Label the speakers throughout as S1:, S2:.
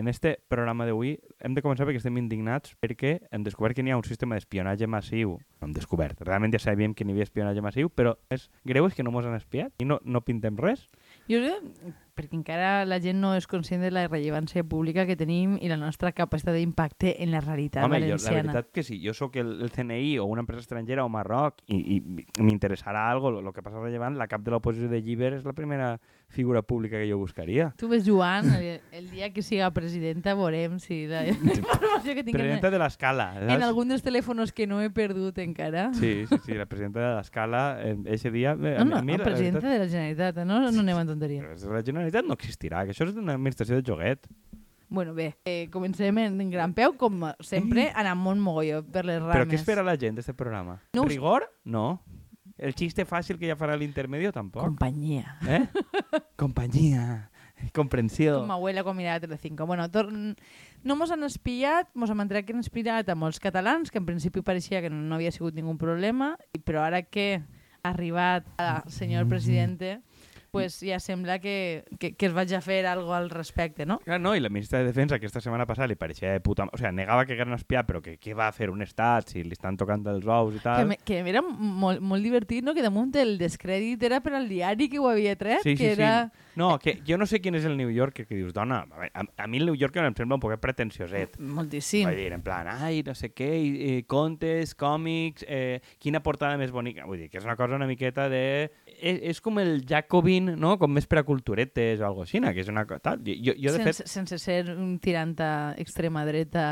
S1: en este programa d'avui hem de començar perquè estem indignats perquè hem descobert que n'hi ha un sistema d'espionatge massiu. No hem descobert, realment ja sabíem que n'hi havia espionatge massiu, però és greu és que no mos han espiat i no, no pintem res.
S2: Jo perquè encara la gent no és conscient de la rellevància pública que tenim i la nostra capacitat d'impacte en la realitat
S1: Home, jo, la
S2: valenciana.
S1: veritat que sí, jo sóc el, el CNI o una empresa estrangera o Marroc i, i m'interessarà algo, el que passa rellevant, la cap de l'oposició de Lliber és la primera figura pública que jo buscaria.
S2: Tu ves, Joan, el, el dia que siga presidenta veurem si la informació que tinguem
S1: Presidenta de l'escala.
S2: en algun dels telèfons que no he perdut encara.
S1: Sí, sí, sí, la presidenta de l'escala, eh, ese dia... eh,
S2: No, no,
S1: a mi,
S2: no,
S1: la
S2: presidenta
S1: veritat,
S2: de la Generalitat, no, no anem en tonteria.
S1: La Generalitat no existirà, que això és una administració de joguet.
S2: Bueno, bé, eh, comencem en, gran peu, com sempre, anant molt mogolló per les rames.
S1: Però què espera la gent d'aquest programa?
S2: No sé.
S1: Rigor? No. El xiste fàcil que ja farà l'intermedio tampoc.
S2: Companyia.
S1: Eh? Companyia. Comprensió.
S2: Com abuela quan mirava Telecinco. Bueno, tor... no mos han espiat, mos han entrat que han espiat a molts catalans, que en principi pareixia que no havia sigut ningú problema, però ara que ha arribat el senyor presidente, pues ja sembla que, que, que es vaig a fer algo al respecte, no?
S1: Clar, no, i la ministra de Defensa aquesta setmana passada li pareixia de puta... O sigui, negava que hagueren espiat, però que què va fer un estat si li estan tocant els ous i
S2: Que,
S1: tal.
S2: me, que era molt, molt divertit, no? Que damunt el descrèdit era per al diari que ho havia tret,
S1: Sí, sí,
S2: que era...
S1: sí. No, que jo no sé quin és el New Yorker que dius, dona, a, a, a mi el New Yorker em sembla un poquet pretensioset.
S2: Moltíssim.
S1: Vull dir, en plan, ai, no sé què, i, i contes, còmics, eh, quina portada més bonica. Vull dir, que és una cosa una miqueta de... És, és com el Jacobin, no? Com més per a culturetes o algo així, que és una cosa... Tal. Jo, jo, de
S2: sense,
S1: fet...
S2: sense ser un tirant a extrema dreta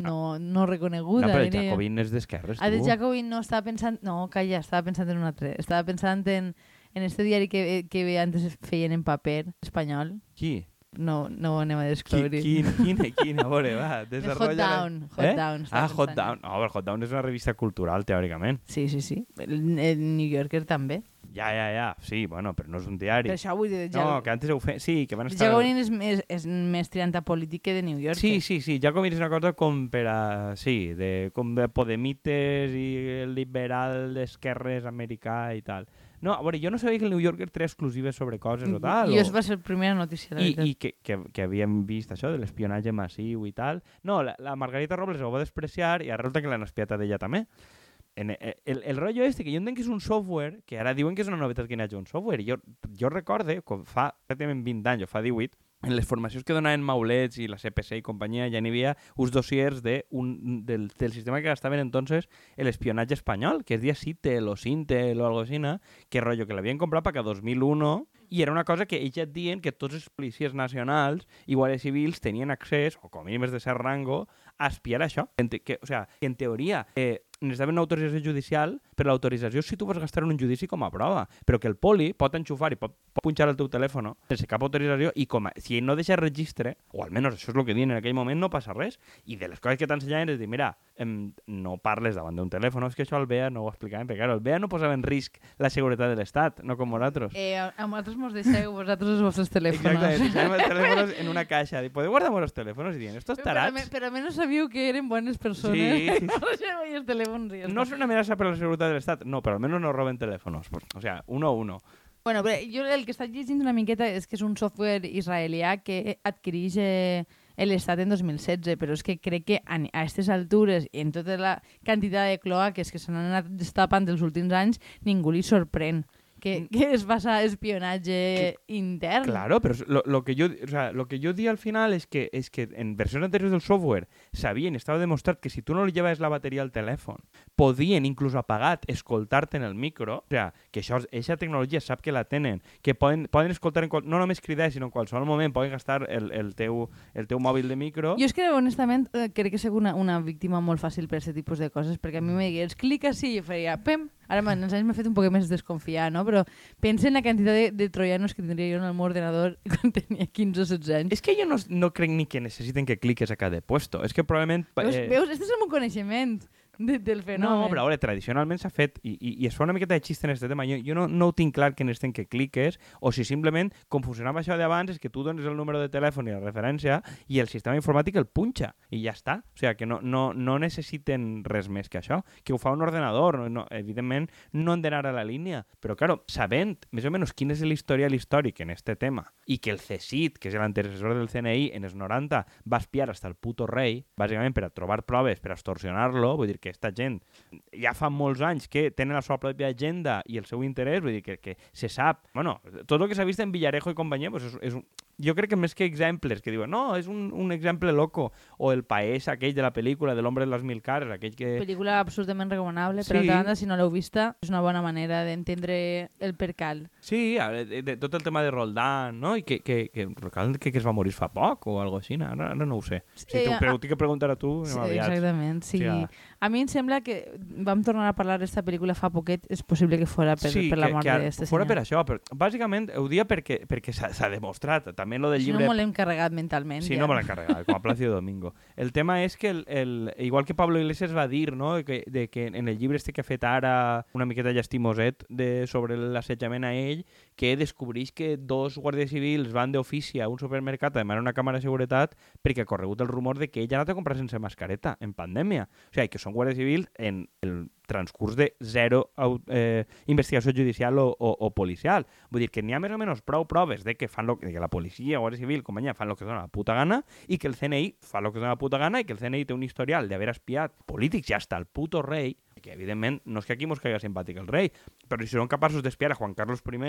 S2: no, no reconeguda.
S1: No, però el
S2: diria.
S1: Jacobin és d'esquerres,
S2: Ah,
S1: tu.
S2: Jacobin no, estava pensant... No, calla, estava pensant en un altre. Estava pensant en, en este diari que, que antes feien en paper espanyol.
S1: Qui?
S2: No, no ho anem a descobrir.
S1: quin, quin, quin, a veure, va,
S2: El
S1: desarrolla...
S2: Hot Down. Hot
S1: eh?
S2: Down.
S1: Ah, Hot
S2: pensant.
S1: Down. No, però Hot Down és una revista cultural, teòricament.
S2: Sí, sí, sí. El, el New Yorker també.
S1: Ja, ja, ja. Sí, bueno, però no és un diari.
S2: Per això vull dir...
S1: No, que antes ho feien... Sí, que van estar...
S2: Jacobin és, més, és més tirant a polític que de New Yorker.
S1: Sí, sí, sí, Jacobin és una cosa com per a... Sí, de, com de Podemites i el liberal d'esquerres americà i tal. No, a veure, jo no sabia que el New Yorker té exclusives sobre coses o tal.
S2: I
S1: o...
S2: això va ser la primera notícia, la
S1: I,
S2: veritat.
S1: i que, que, que havíem vist això de l'espionatge massiu i tal. No, la, la Margarita Robles ho va despreciar i resulta que l'han espiat a ella també. En, eh, el, el rotllo este, que jo entenc que és un software, que ara diuen que és una novetat que hi hagi un software, jo, jo recorde, com fa pràcticament 20 anys, o fa 18, en les formacions que donaven Maulets i la CPC i companyia ja n'hi havia uns dossiers de un, del, del sistema que gastaven entonces el espionatge espanyol, que es dia Citel o Sintel o algo així, que rotllo, que l'havien comprat perquè a 2001 i era una cosa que ells ja et diuen que tots els policies nacionals i guàrdies civils tenien accés, o com a mínim de cert rango, a espiar això. En que, o sea, que en teoria eh, necessitaven una autorització judicial, però l'autorització si tu vas gastar en un judici com a prova. Però que el poli pot enxufar i pot, pot punxar el teu telèfon sense cap autorització i com a, si ell no deixa registre, o almenys això és el que diuen en aquell moment, no passa res. I de les coses que t'ensenyaven és dir, mira, em, no parles davant d'un telèfon, és que això el BEA no ho explicaven, perquè claro, el BEA no posava en risc la seguretat de l'Estat, no com nosaltres.
S2: Eh, a, nosaltres mos deixeu vosaltres els vostres telèfons.
S1: Exacte, deixàvem els telèfons en una caixa. Dic, podeu guardar els telèfons? I diuen, estos
S2: Però,
S1: tarats...
S2: alme- però almenys sabíeu que eren bones persones.
S1: Sí.
S2: No els telèfons. i
S1: No es una amenaza para la seguridad del Estado, no, pero al menos no roben teléfonos. Pues, O sea, uno a uno.
S2: Bueno, però jo el que està llegint una miqueta és que és un software israelià que adquireix eh, l'Estat en 2016, però és que crec que a aquestes altures i en tota la quantitat de cloaques que s'han anat destapant els últims anys, ningú li sorprèn que, que es basa espionatge intern.
S1: Claro, pero lo, lo que yo, o sea, lo que yo di al final es que, es que en versiones anteriores del software sabían, estaba demostrado que si tú no le llevas la batería al teléfono, podien, inclús apagat, escoltar-te en el micro, o sea, que això, eixa tecnologia sap que la tenen, que poden, poden escoltar en qual, no només cridar, sinó en qualsevol moment poden gastar el, el, teu, el teu mòbil de micro.
S2: Jo és que, honestament, eh, crec que soc una, una víctima molt fàcil per aquest tipus de coses, perquè a mi me digués, clica sí, i faria, pem, ara amb els anys m'ha fet un poc més desconfiar, no? Però pensa en la quantitat de, de troianos que tindria jo en el meu ordenador quan tenia 15 o 16 anys.
S1: És que jo no, no crec ni que necessiten que cliques a cada puesto. És que probablement...
S2: Veus,
S1: eh,
S2: veus, este és el meu coneixement de, del fenomen.
S1: No, però a veure, tradicionalment s'ha fet, i, i, i es fa una miqueta de xiste en aquest tema, jo, jo no, no ho tinc clar que necessiten que cliques, o si simplement, com funcionava això d'abans, és que tu dones el número de telèfon i la referència, i el sistema informàtic el punxa, i ja està. O sigui, que no, no, no necessiten res més que això, que ho fa un ordenador, no, no, evidentment no han d'anar a la línia, però, claro, sabent més o menys quin és l'historial històric en este tema, i que el CSIT, que és l'antecessor del CNI, en els 90 va espiar hasta el puto rei, bàsicament per a trobar proves, per a extorsionar-lo, vull dir que esta gent. Ja fa molts anys que tenen la seva pròpia agenda i el seu interès, vull dir que, que se sap... Bueno, tot el que s'ha vist en Villarejo i companyia, pues és, és jo crec que més que exemples, que diuen, no, és un, un exemple loco, o el país aquell de la pel·lícula de l'hombre de les mil cares, aquell que...
S2: Pel·lícula absolutament recomanable,
S1: Sí.
S2: però altra banda, si no l'heu vista, és una bona manera d'entendre el percal.
S1: Sí, de, de, tot el tema de Roldán, no? I que, que, que, Roldán que, que es va morir fa poc o algo així, ara, ara no ho sé. Si
S2: Sí,
S1: t'ho
S2: a-
S1: però, tinc que preguntar a tu,
S2: Sí,
S1: anem aviats.
S2: exactament, sí.
S1: O sigui,
S2: A mi em sembla que vam tornar a parlar d'esta pel·lícula fa poquet, és possible que fora per,
S1: sí,
S2: per la
S1: que,
S2: mort
S1: que ara-
S2: d'aquest
S1: fora
S2: senyor.
S1: per això, però bàsicament ho dia perquè, perquè s'ha s'ha demostrat, també lo del
S2: Si no me l'hem carregat mentalment.
S1: Sí,
S2: ja.
S1: no me l'han carregat, com a Plácido Domingo. El tema és que, el, el, igual que Pablo Iglesias va dir, no?, que, de que en el llibre este que ha fet ara una miqueta llastimoset de, sobre l'assetjament a ell, que descobreix que dos guàrdies civils van d'ofici a un supermercat a demanar una càmera de seguretat perquè ha corregut el rumor de que ell ha anat a comprar sense mascareta en pandèmia. O sigui, que són guàrdies civils en el transcurs de zero eh, investigació judicial o, o, o policial. Vull dir que n'hi ha més o menys prou proves de que fan lo, de que la policia, Guàrdia Civil, companyia, fan el que dona la puta gana i que el CNI fa el que dona la puta gana i que el CNI té un historial d'haver espiat polítics i hasta el puto rei, que evidentment no és que aquí mos caiga simpàtic el rei, però si són capaços d'espiar a Juan Carlos I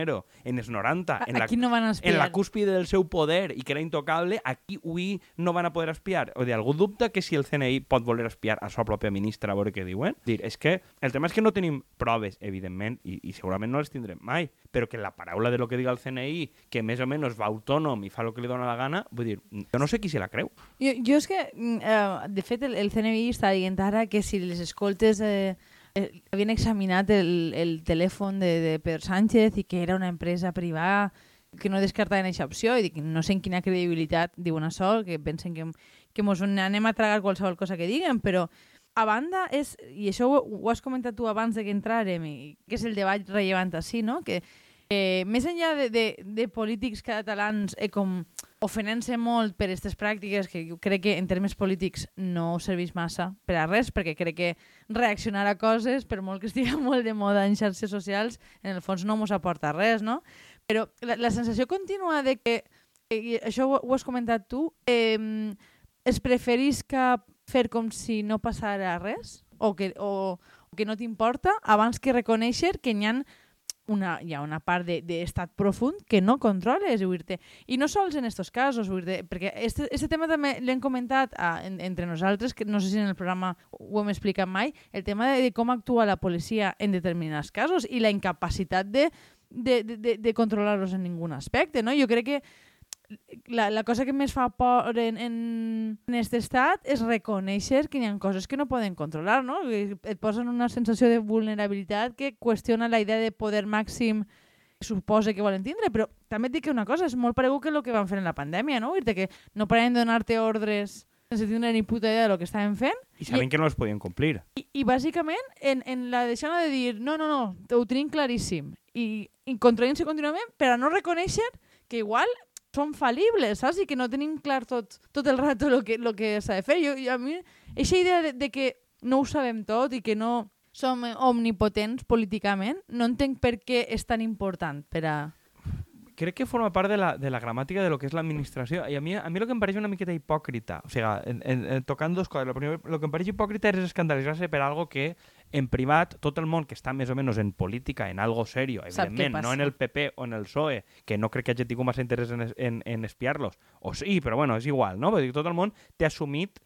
S1: en els 90, en la,
S2: Aquí no van espiar.
S1: en la cúspide del seu poder i que era intocable, aquí avui no van a poder espiar. O sigui, algú dubta que si el CNI pot voler espiar a la pròpia ministra a veure què diuen? Dir, és que el tema és que no tenim proves, evidentment, i, i segurament no les tindrem mai, però que la paraula de lo que diga el CNI, que més o menys va autònom i fa el que li dona la gana, vull dir, jo no sé qui se la creu.
S2: Jo, jo és que, mm, eh, de fet, el, el CNI està dient ara que si les escoltes eh, eh, havien examinat el, el telèfon de, de Pedro Sánchez i que era una empresa privada que no descartaven aquesta opció i dic, no sé en quina credibilitat diuen això, que pensen que, que mos anem a tragar qualsevol cosa que diguen, però a banda és, i això ho, ho has comentat tu abans de que entrarem, i que és el debat rellevant així, no? que eh, més enllà de, de, de polítics catalans eh, com ofenent-se molt per aquestes pràctiques que crec que en termes polítics no serveix massa per a res, perquè crec que reaccionar a coses, per molt que estigui molt de moda en xarxes socials, en el fons no mos aporta res, no? Però la, la sensació contínua de que, eh, i això ho, ho has comentat tu, eh, es preferís que fer com si no passara res o que, o, o que no t'importa abans que reconèixer que n'hi ha una, hi ha una part d'estat de, profund que no controles, vull dir I no sols en aquests casos, dir perquè este, este tema també l'hem comentat a, en, entre nosaltres, que no sé si en el programa ho hem explicat mai, el tema de, de com actua la policia en determinats casos i la incapacitat de, de, de, de, de controlar-los en ningun aspecte, no? Jo crec que la, la cosa que més fa por en, en, en aquest estat és reconèixer que hi ha coses que no poden controlar, no? Et posen una sensació de vulnerabilitat que qüestiona la idea de poder màxim que suposa que volen tindre, però també et dic que una cosa, és molt paregut que el que van fer en la pandèmia, no? Dir que no paren de donar-te ordres sense tindre ni puta idea del que estaven fent
S1: I saben que no els podien complir.
S2: i, i bàsicament en, en la deixant de dir no, no, no, ho tenim claríssim i, i contradient-se contínuament per a no reconèixer que igual són fal·libles, saps? I que no tenim clar tot, tot el rato el que, lo que s'ha de fer. Jo, jo, a mi, aquesta idea de, de que no ho sabem tot i que no som omnipotents políticament, no entenc per què és tan important per a...
S1: crec que forma part de la, de la gramàtica de lo que és l'administració. I a mi, a mi el que em pareix una miqueta hipòcrita, o sigui, en, en, en, tocant dos coses. Lo primer, el que em pareix hipòcrita és escandalitzar-se per algo que en privat tot el món que està més o menys en política, en algo serio, evidentment, no en el PP o en el PSOE, que no crec que hagi tingut massa interès en, en, en espiar-los. O sí, però bueno, és igual, no? Vull dir, tot el món té assumit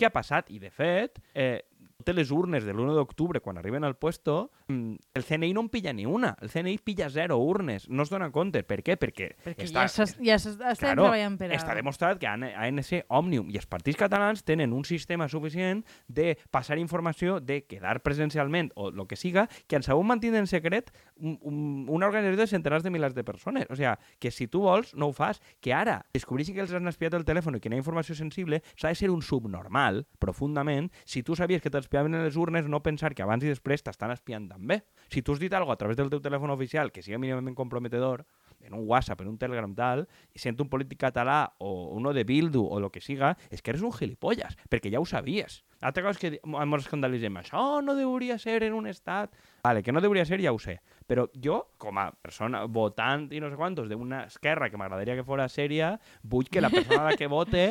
S1: què ha passat i, de fet, eh, totes les urnes de l'1 d'octubre, quan arriben al puesto, mm, el CNI no en pilla ni una. El CNI pilla zero urnes. No es dona compte. Per què? Perquè,
S2: Perquè
S1: està,
S2: ja ja estem
S1: Claro,
S2: treballant per a...
S1: està demostrat que AN- ANC, Òmnium i els partits catalans tenen un sistema suficient de passar informació, de quedar presencialment o el que siga, que en segon mantindre en secret un, un, una organització de centenars de milers de persones. O sigui, que si tu vols, no ho fas. Que ara descobreixin que els han espiat el telèfon i que hi ha informació sensible, s'ha de ser un subnormal, profundament, si tu sabies que t'has t'espiaven en les urnes, no pensar que abans i després t'estan espiant també. Si tu has dit alguna a través del teu telèfon oficial que siga mínimament comprometedor, en un WhatsApp, en un Telegram tal, i sent un polític català o uno de Bildu o lo que siga, és que eres un gilipollas, perquè ja ho sabies. Altra cosa és que ens escandalitzem, això no hauria ser en un estat... Vale, que no hauria ser ja ho sé, però jo, com a persona votant i no sé quantos d'una esquerra que m'agradaria que fora sèria, vull que la persona a la que vote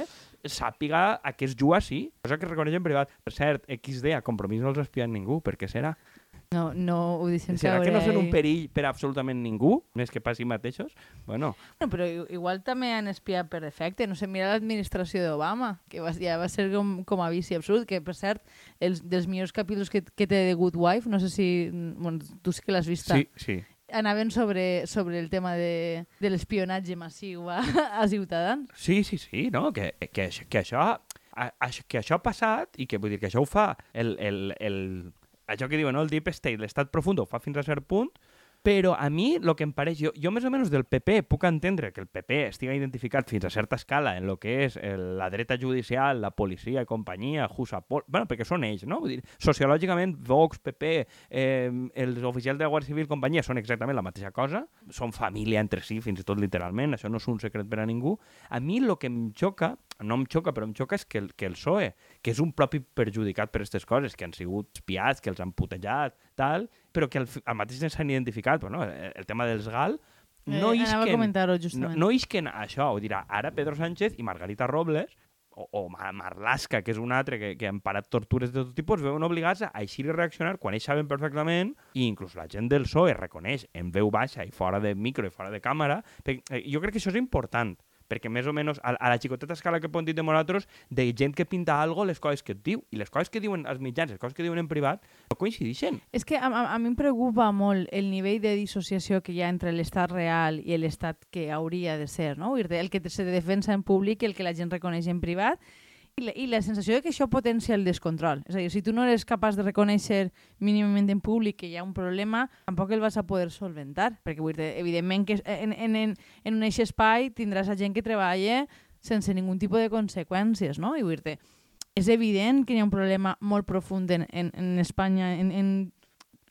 S1: sàpiga a què es juga així, cosa que reconeix en privat. Per cert, XD, a compromís no els espien ningú, per què serà?
S2: No, no ho deixem
S1: Serà
S2: caure.
S1: que no són un
S2: ahí.
S1: perill per absolutament ningú, més que pas si mateixos? Bueno,
S2: No, però igual també han espiat per defecte. No sé, mira l'administració d'Obama, que va, ja va ser com, com a vici absolut, que per cert, els, dels millors capítols que, que té The Good Wife, no sé si... Bueno, tu sí que l'has vist.
S1: sí, sí.
S2: Anaven sobre, sobre el tema de, de l'espionatge massiu a, a Ciutadans.
S1: Sí, sí, sí, no? Que, que, que, això, a, a, que això ha passat i que vull dir que això ho fa el, el, el, això que diuen, no? el deep state, l'estat profund ho fa fins a cert punt, però a mi el que em pareix, jo, jo més o menys del PP puc entendre que el PP estigui identificat fins a certa escala en el que és el, la dreta judicial, la policia companyia, Jusapol, bueno, perquè són ells, no? Vull dir, sociològicament, Vox, PP, eh, els oficials de la Guàrdia Civil companyia són exactament la mateixa cosa, són família entre si, fins i tot literalment, això no és un secret per a ningú. A mi el que em xoca, no em xoca, però em xoca és que el, que el PSOE, que és un propi perjudicat per aquestes coses, que han sigut espiats, que els han putejat, tal, però que al, al mateix temps s'han identificat, però no, el, el tema dels GAL, no
S2: eh, anava a
S1: isquen, no, no isquen a això, ho dirà ara Pedro Sánchez i Margarita Robles, o, o Ma- Marlaska, que és un altre que, que han parat tortures de tot tipus, veuen obligats a eixir i reaccionar quan ells saben perfectament, i inclús la gent del PSOE reconeix en veu baixa i fora de micro i fora de càmera, perquè, eh, jo crec que això és important, perquè més o menys a, a la xicoteta escala que podem dir de nosaltres, de gent que pinta algo, les coses que et diu, i les coses que diuen els mitjans, les coses que diuen en privat, no coincideixen.
S2: És que a, a, a mi em preocupa molt el nivell de dissociació que hi ha entre l'estat real i l'estat que hauria de ser, no? El que se defensa en públic i el que la gent reconeix en privat i la, i la sensació de que això potencia el descontrol. És a dir, si tu no eres capaç de reconèixer mínimament en públic que hi ha un problema, tampoc el vas a poder solventar. Perquè, vull dir, evidentment, que en, en, en, en un eix espai tindràs a gent que treballa sense ningú tipus de conseqüències, no? I vull dir, és evident que hi ha un problema molt profund en, en, en Espanya, en, en,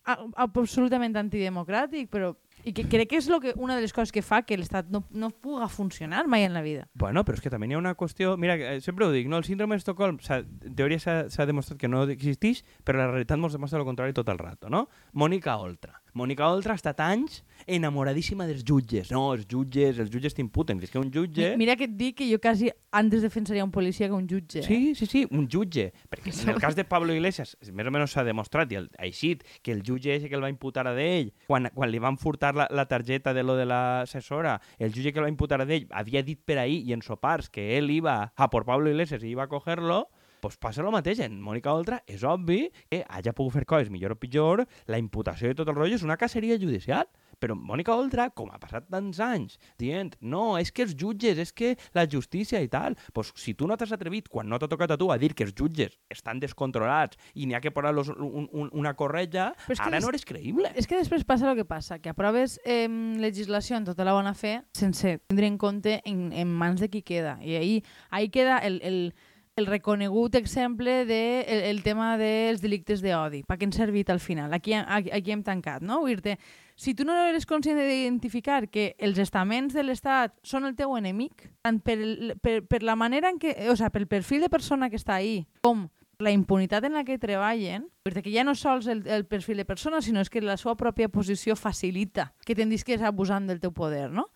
S2: a- absolutament antidemocràtic, però i que crec que és lo que, una de les coses que fa que l'Estat no, no puga funcionar mai en la vida.
S1: Bueno, però és que també hi ha una qüestió... Mira, eh, sempre ho dic, no? el síndrome d'Estocolm, en teoria s'ha demostrat que no existeix, però la realitat mos demostra el contrari tot el rato, no? Mònica Oltra. Mònica Oltra ha estat anys enamoradíssima dels jutges. No, els jutges, els jutges t'imputen. És que un jutge...
S2: Mi- Mira que et dic que jo quasi antes defensaria un policia que un jutge. eh?
S1: Sí, sí, sí, un jutge. Perquè en el cas de Pablo Iglesias, més o menys s'ha demostrat, i el, així, que el jutge ese que el va imputar a d'ell, quan, quan li van furtar la, la targeta de lo de l'assessora, el jutge que el va imputar a d'ell havia dit per ahir i en sopars que ell iba a por Pablo Iglesias i iba a cogerlo, pues passa el mateix. En Mònica Oltra és obvi que hagi pogut fer coses millor o pitjor, la imputació de tot el rotllo és una caceria judicial. Però Mònica Oltra, com ha passat tants anys, dient, no, és que els jutges, és que la justícia i tal, pues, si tu no t'has atrevit, quan no t'ha tocat a tu, a dir que els jutges estan descontrolats i n'hi ha que posar-los un, un, una corretja, ara
S2: és-
S1: no eres creïble.
S2: És que després passa el que passa, que aproves eh, legislació en tota la bona fe sense tindre en compte en, en mans de qui queda. I ahí, ahí queda el, el, el reconegut exemple de el, el tema dels delictes d'odi. Per què han servit al final? Aquí, aquí, aquí hem tancat, no? Vull dir si tu no eres conscient d'identificar que els estaments de l'Estat són el teu enemic, tant per, per, per la manera en què, o sigui, pel perfil de persona que està ahí, com la impunitat en la que treballen, perquè ja no sols el, el perfil de persona, sinó és que la seva pròpia posició facilita que tendis que és abusant del teu poder, no?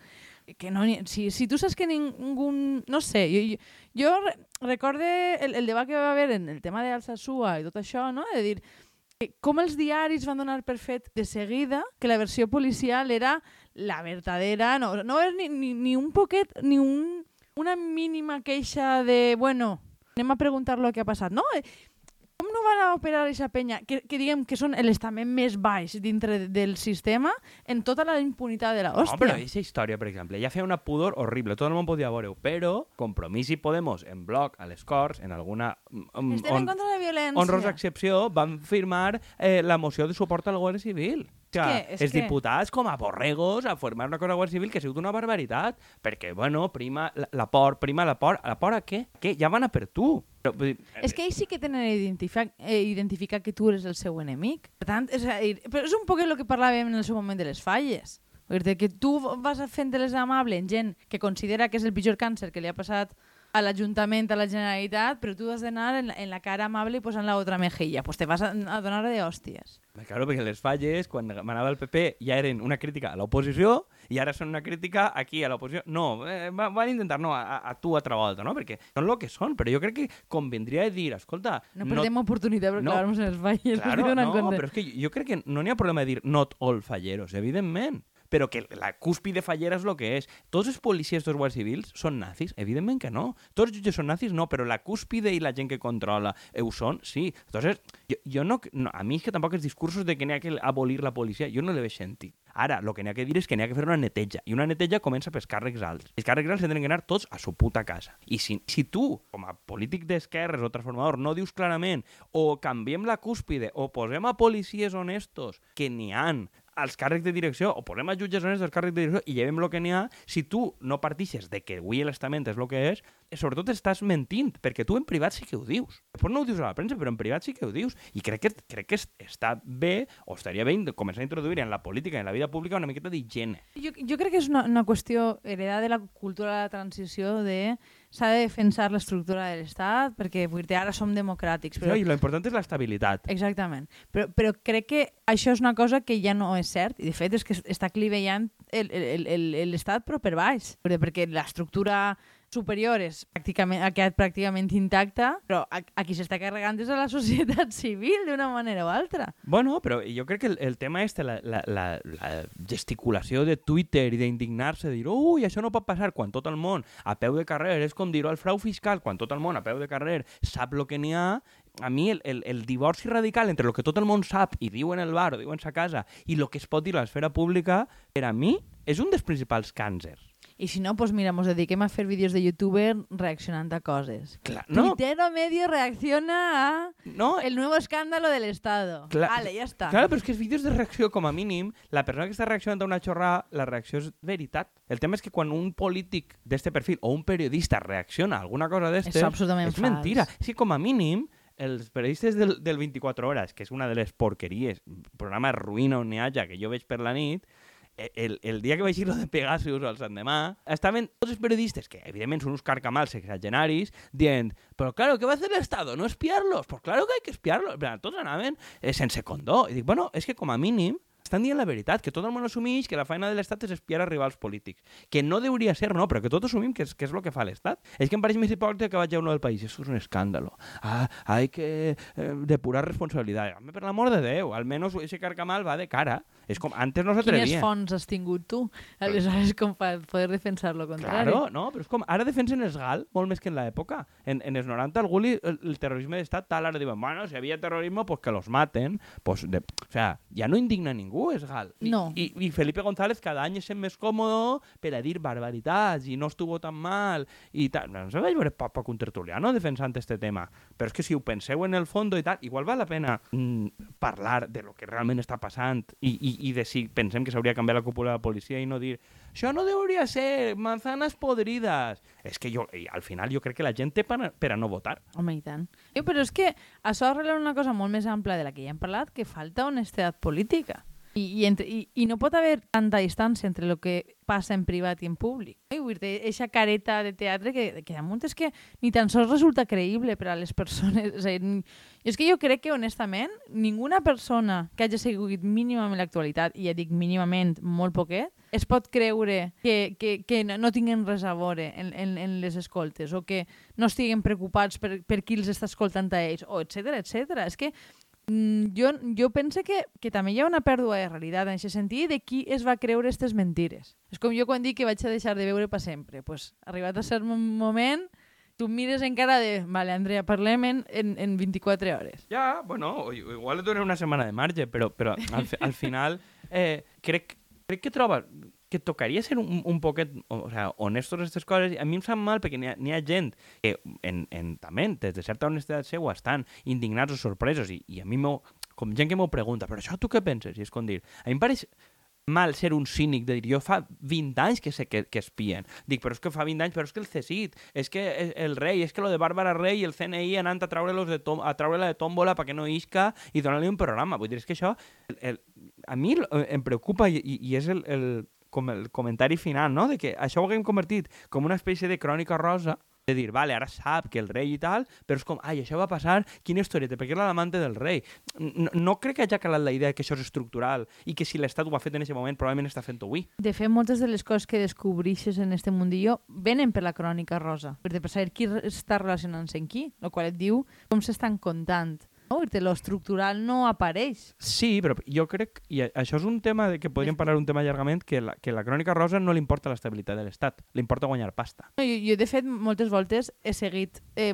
S2: Que no, si, si tu saps que ningú... No sé, jo, jo, jo re- recorde el, el debat que va haver en el tema d'Alsasua i tot això, no? De dir, com els diaris van donar per fet de seguida que la versió policial era la verdadera, no, no és ni, ni, ni un poquet, ni un, una mínima queixa de, bueno, anem a preguntar lo que ha passat. No, eh, com no van a operar aquesta penya, que, que diguem que són l'estament més baix dintre de- del sistema en tota la impunitat de la
S1: No,
S2: hòstia?
S1: però aquesta història, per exemple, ja feia una pudor horrible, tot el món podia veure-ho, però Compromís i Podemos en bloc a les Corts, en alguna mm,
S2: Estem en
S1: on,
S2: contra de la violència.
S1: honrosa excepció, van firmar eh, la moció de suport a la Guàrdia Civil.
S2: Que- és
S1: els
S2: que-
S1: diputats com a borregos a formar una cosa Guàrdia Civil que ha sigut una barbaritat, perquè, bueno, prima la, la por, prima la por, la por a què? Què? Ja van a per tu. Però, vull dir,
S2: És que ells sí que tenen identificat eh, identificat que tu eres el seu enemic. Per tant, és, a dir, però és un poc el que parlàvem en el seu moment de les falles. Dir que tu vas fent les amable en gent que considera que és el pitjor càncer que li ha passat a l'Ajuntament, a la Generalitat, però tu has d'anar en, en la cara amable i posant la otra mejilla. Pues te vas a, a donar de hòsties.
S1: Claro, perquè les falles, quan manava el PP, ja eren una crítica a l'oposició i ara són una crítica aquí a l'oposició. No, eh, va- van intentar no, a, a tu altra volta, no? Perquè són el que són, però jo crec que convindria dir, escolta...
S2: No perdem oportunitat per
S1: no.
S2: clavar-nos en les falles.
S1: Claro, no,
S2: compte.
S1: però és que jo crec que no n'hi ha problema de dir not all falleros, evidentment però que la cúspide fallera és el que és. Tots els policies dels guàrdies civils són nazis? Evidentment que no. Tots els jutges són nazis? No, però la cúspide i la gent que controla ho són? Sí. Entonces, jo, jo no, no, a mi és que tampoc els discursos de que n'hi ha que abolir la policia, jo no l'he sentit. Ara, el que n'hi ha que dir és que n'hi ha que fer una neteja, i una neteja comença pels càrrecs alts. Els càrrecs alts tenen que anar tots a su puta casa. I si, si tu, com a polític d'esquerres o transformador, no dius clarament o canviem la cúspide o posem a policies honestos que n'hi han als càrrecs de direcció o posem a jutges honestos als càrrecs de direcció i llevem el que n'hi ha, si tu no partixes de que avui l'estament és el que és, eh, sobretot estàs mentint, perquè tu en privat sí que ho dius. Després no ho dius a la premsa, però en privat sí que ho dius. I crec que, crec que es- està bé, o estaria bé, començar a introduir en la política i en la vida pública una miqueta d'higiene.
S2: Jo, jo crec que és una, una qüestió heredada de la cultura de la transició de s'ha de defensar l'estructura de l'Estat perquè vull dir, ara som democràtics. Però,
S1: Però... I lo important és l'estabilitat.
S2: Exactament. Però, però crec que això és una cosa que ja no és cert i de fet és que es- està clivellant el- el- el- el- l'Estat però per baix. Perquè l'estructura superior és pràcticament, ha quedat pràcticament intacta, però a, a qui s'està carregant és a la societat civil d'una manera o altra.
S1: Bueno, però jo crec que el, el tema és la, la, la, la gesticulació de Twitter i d'indignar-se, de dir, ui, això no pot passar, quan tot el món a peu de carrer, és com dir-ho al frau fiscal, quan tot el món a peu de carrer sap el que n'hi ha, a mi el, el, el divorci radical entre el que tot el món sap i diu en el bar o diu en sa casa i el que es pot dir a l'esfera pública, per a mi és un dels principals càncers.
S2: I si no, pues mira, ens dediquem a fer vídeos de youtuber reaccionant a coses.
S1: Clar, no,
S2: Tuitero medio reacciona a
S1: no,
S2: el nuevo escándalo del Estado.
S1: Clar-
S2: vale, ja està.
S1: Claro, però és que els vídeos de reacció, com a mínim, la persona que està reaccionant a una xorrada, la reacció és veritat. El tema és que quan un polític d'este perfil o un periodista reacciona a alguna cosa d'estes,
S2: És absolutament
S1: és
S2: fals.
S1: mentira. És que com a mínim, els periodistes del, del 24 hores, que és una de les porqueries, programa ruïna on n'hi haja, que jo veig per la nit, el, el dia que vaig ir lo de Pegasus al l'endemà, estaven tots els periodistes, que evidentment són uns carcamals exagenaris, dient, però claro, ¿qué va el Estado? ¿No espiarlos? Pues claro que hay que espiarlos. Tots anaven eh, sense condó. I dic, bueno, és que com a mínim estan dient la veritat, que tot el món assumeix que la feina de l'Estat és espiar a rivals polítics. Que no hauria ser, no, però que tot assumim que és, que és el que fa l'Estat. És que em pareix més hipòcrita que vaig a uno del país. Eso es un escándalo. Ah, hay que eh, depurar responsabilidad. Home, per l'amor de Déu, almenys ese carcamal va de cara. És com, antes no
S2: Quines
S1: s'atrevia.
S2: fonts has tingut tu? Aleshores, com per poder defensar lo contrari.
S1: Claro, no, però és com, ara defensen els GAL molt més que en l'època. En, en els 90 algú li, el, el terrorisme d'estat tal, ara diuen, bueno, si havia terrorisme, pues que los maten. Pues de, o sea, ja no indigna ningú, és GAL. I,
S2: No.
S1: I, I Felipe González cada any es sent més còmodo per a dir barbaritats i no estuvo tan mal i tal. No se vaig veure poc, poc un tertuliano defensant este tema. Però és que si ho penseu en el fons i tal, igual val la pena mm, parlar de lo que realment està passant i, i, i de si pensem que s'hauria de canviar la cúpula de la policia i no dir això no hauria ser, manzanas podrides. És que jo, al final jo crec que la gent té per per a no votar.
S2: Home, i tant. Eh, però és que això arregla una cosa molt més ampla de la que ja hem parlat, que falta honestedat política. I, i, entre, i, I no pot haver tanta distància entre el que passa en privat i en públic. Eh? Vull dir, eixa careta de teatre que, que damunt és que ni tan sols resulta creïble per a les persones. A dir, ni- és que jo crec que, honestament, ninguna persona que hagi seguit mínimament l'actualitat, i ja dic mínimament molt poquet, es pot creure que, que, que no, tinguen res a veure en, en, en les escoltes o que no estiguen preocupats per, per qui els està escoltant a ells, o etc etc. És que jo, jo penso que, que també hi ha una pèrdua de realitat en aquest sentit de qui es va creure aquestes mentires. És com jo quan dic que vaig a deixar de veure per sempre. Pues, arribat a cert mo- moment, tu mires encara de, vale, Andrea, parlem en, en, en 24 hores.
S1: Ja, bueno, igual et donen una setmana de marge, però, però al, al final eh, crec, crec que troba que tocaria ser un, un poquet o, o sea, honestos en aquestes coses. A mi em sap mal perquè n'hi ha, ha gent que en, en, també des de certa honestedat seua estan indignats o sorpresos i, i a mi com gent que m'ho pregunta, però això tu què penses? I és com dir, a mi em pareix mal ser un cínic de dir, jo fa 20 anys que sé que, que espien. Dic, però és que fa 20 anys, però és que el CSIT, és que el rei, és que lo de Bàrbara Rey i el CNI anant a treure-los de tom, a treure-la de tòmbola perquè no isca i donar-li un programa. Vull dir, és que això el, el, a mi em preocupa i, i és el, el, com el comentari final, no? De que això ho haguem convertit com una espècie de crònica rosa de dir, vale, ara sap que el rei i tal, però és com, ai, això va passar, quina historieta, perquè era l'amante del rei. No, no crec que hagi calat la idea que això és estructural i que si l'Estat ho ha fet en aquest moment, probablement està fent-ho avui.
S2: De fet, moltes de les coses que descobreixes en este mundillo venen per la crònica rosa, per saber qui està relacionant-se amb qui, el qual et diu com s'estan contant no? Lo estructural no apareix.
S1: Sí, però jo crec, i això és un tema de que podríem parlar un tema llargament, que la, que la crònica rosa no li importa l'estabilitat de l'Estat, li importa guanyar pasta.
S2: No, jo, jo, de fet, moltes voltes he seguit eh,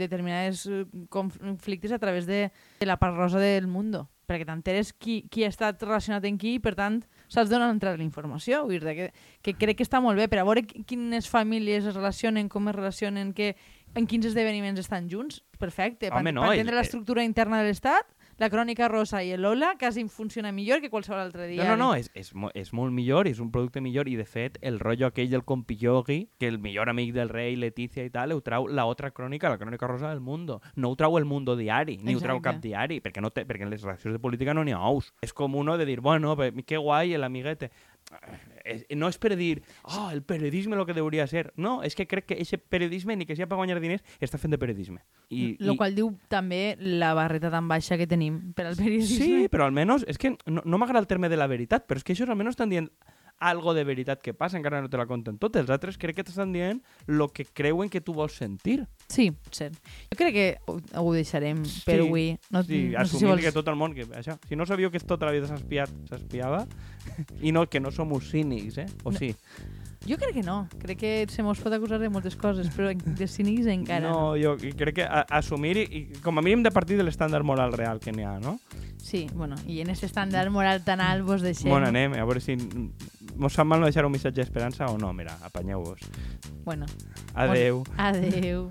S2: determinats conflictes a través de, de la part rosa del mundo perquè t'enteres qui, qui ha estat relacionat amb qui i, per tant, saps d'on ha entrat la informació. Vull dir, que, que crec que està molt bé per a veure quines famílies es relacionen, com es relacionen, que, en quins esdeveniments estan junts, perfecte.
S1: Home, no,
S2: per entendre l'estructura interna de l'Estat, la Crònica Rosa i l'Ola quasi funciona millor que qualsevol altre dia.
S1: No, no, no, és, és, és molt millor, és un producte millor i de fet el rotllo aquell del compillogui, que el millor amic del rei, Letícia i tal, ho trau la otra crònica, la Crònica Rosa del Mundo. No ho trau el Mundo Diari, ni Exacte. ho trau cap diari, perquè, no té, perquè en les redaccions de política no n'hi ha ous. És com uno de dir, bueno, que guai l'amiguete no és per dir, oh, el periodisme el que hauria ser. No, és que crec que aquest periodisme, ni que sigui per guanyar diners, està fent de periodisme.
S2: I, Lo i... qual diu també la barreta tan baixa que tenim per al periodisme.
S1: Sí, però almenys, és que no, no m'agrada el terme de la veritat, però és que això almenys estan dient algo de veritat que passa, encara no te la conten tot. Els altres crec que t'estan dient el que creuen que tu vols sentir.
S2: Sí, cert. Jo crec que ho, ho deixarem sí, per avui.
S1: No, sí, no assumir si vols... que tot el món... Que, això, si no sabíeu que tota la vida s'espiava, i no, que no som cínics, eh? O no. sí?
S2: Jo crec que no. Crec que se mos pot acusar de moltes coses, però de cínics encara
S1: no. No, jo crec que a, assumir, i, i com a mínim de partir de l'estàndard moral real que n'hi ha, no?
S2: Sí, bueno, i en aquest estàndard moral tan alt vos deixem...
S1: Bueno, anem, a veure si mos fa mal no deixar un missatge d'esperança o no, mira, apanyeu-vos.
S2: Bueno.
S1: Adeu.
S2: Adeu.